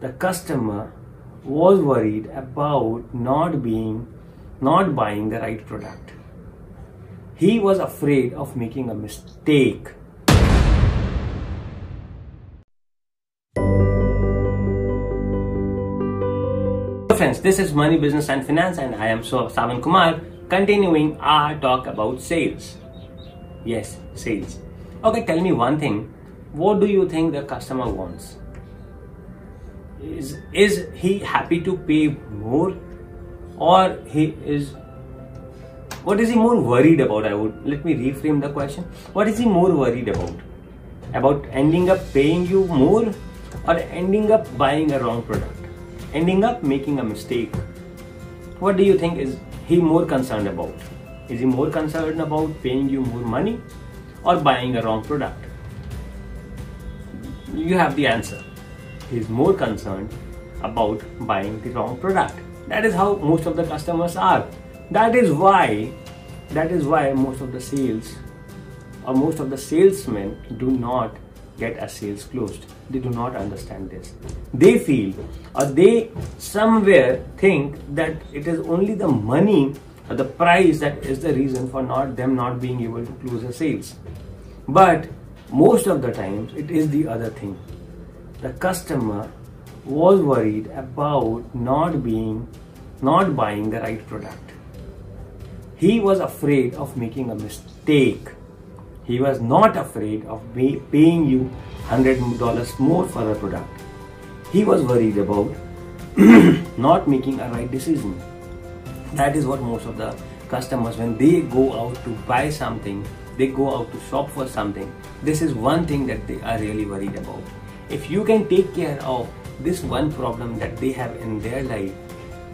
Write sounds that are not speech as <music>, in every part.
the customer was worried about not being not buying the right product. He was afraid of making a mistake. Friends this is money business and finance and i am Sawan Kumar continuing our talk about sales. Yes sales. Okay tell me one thing. What do you think the customer wants is is he happy to pay more? Or he is what is he more worried about i would let me reframe the question. What is he more worried about? About ending up paying you more or ending up buying a wrong product? Ending up making a mistake? What do you think is he more concerned about? Is he more concerned about paying you more money or buying a wrong product? You have the answer is more concerned about buying the wrong product. That is how most of the customers are. That is why that is why most of the sales or most of the salesmen do not get a sales closed. They do not understand this. They feel or they somewhere think that it is only the money or the price that is the reason for not them not being able to close the sales. But most of the times it is the other thing the customer was worried about not being not buying the right product. He was afraid of making a mistake. He was not afraid of pay, paying you $100 more for a product. He was worried about <clears throat> not making a right decision. That is what most of the customers when they go out to buy something they go out to shop for something this is one thing that they are really worried about if you can take care of this one problem that they have in their life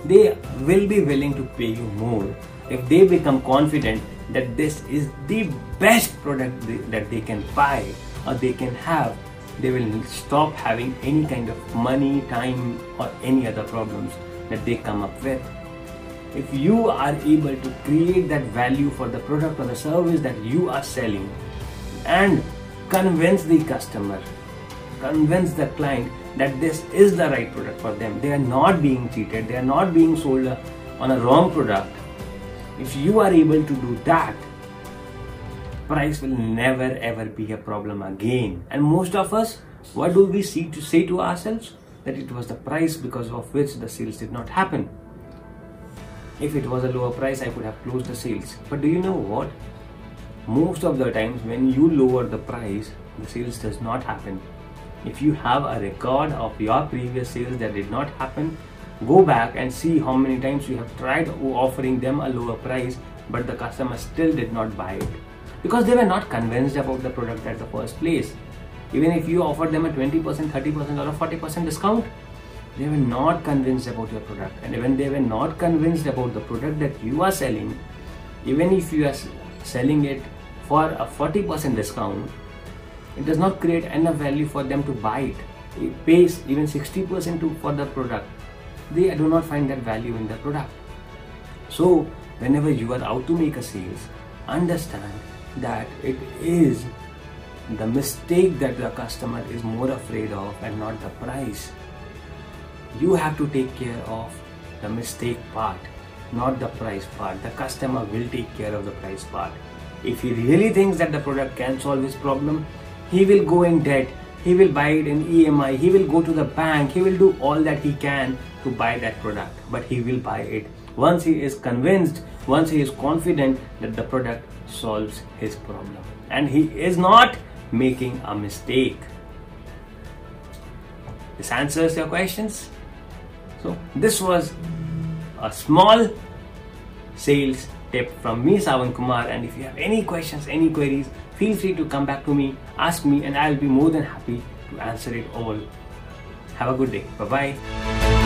they will be willing to pay you more if they become confident that this is the best product that they can buy or they can have. They will stop having any kind of money time or any other problems that they come up with. If you are able to create that value for the product or the service that you are selling and convince the customer convince the client that this is the right product for them. They are not being cheated. They are not being sold on a wrong product. If you are able to do that price will never ever be a problem again. And most of us what do we see to say to ourselves? That it was the price because of which the sales did not happen. If it was a lower price i could have closed the sales. But do you know what? Most of the times when you lower the price the sales does not happen if you have a record of your previous sales that did not happen go back and see how many times you have tried offering them a lower price but the customer still did not buy it. Because they were not convinced about the product at the first place. Even if you offered them a 20% 30% or a 40% discount they were not convinced about your product. And when they were not convinced about the product that you are selling even if you are selling it for a 40% discount it does not create enough value for them to buy it it pays even 60% to, for the product they do not find that value in the product. So, whenever you are out to make a sales, understand that it is the mistake that the customer is more afraid of and not the price. You have to take care of the mistake part, not the price part. The customer will take care of the price part. If he really thinks that the product can solve his problem, he will go in debt. He will buy it in EMI, he will go to the bank, he will do all that he can to buy that product, but he will buy it. Once he is convinced, once he is confident that the product solves his problem. And he is not making a mistake. This answers your questions. So, this was a small sales tip from me, Sawan Kumar. And if you have any questions, any queries, feel free to come back to me, ask me, and I'll be more than happy to answer it all. Have a good day. Bye bye.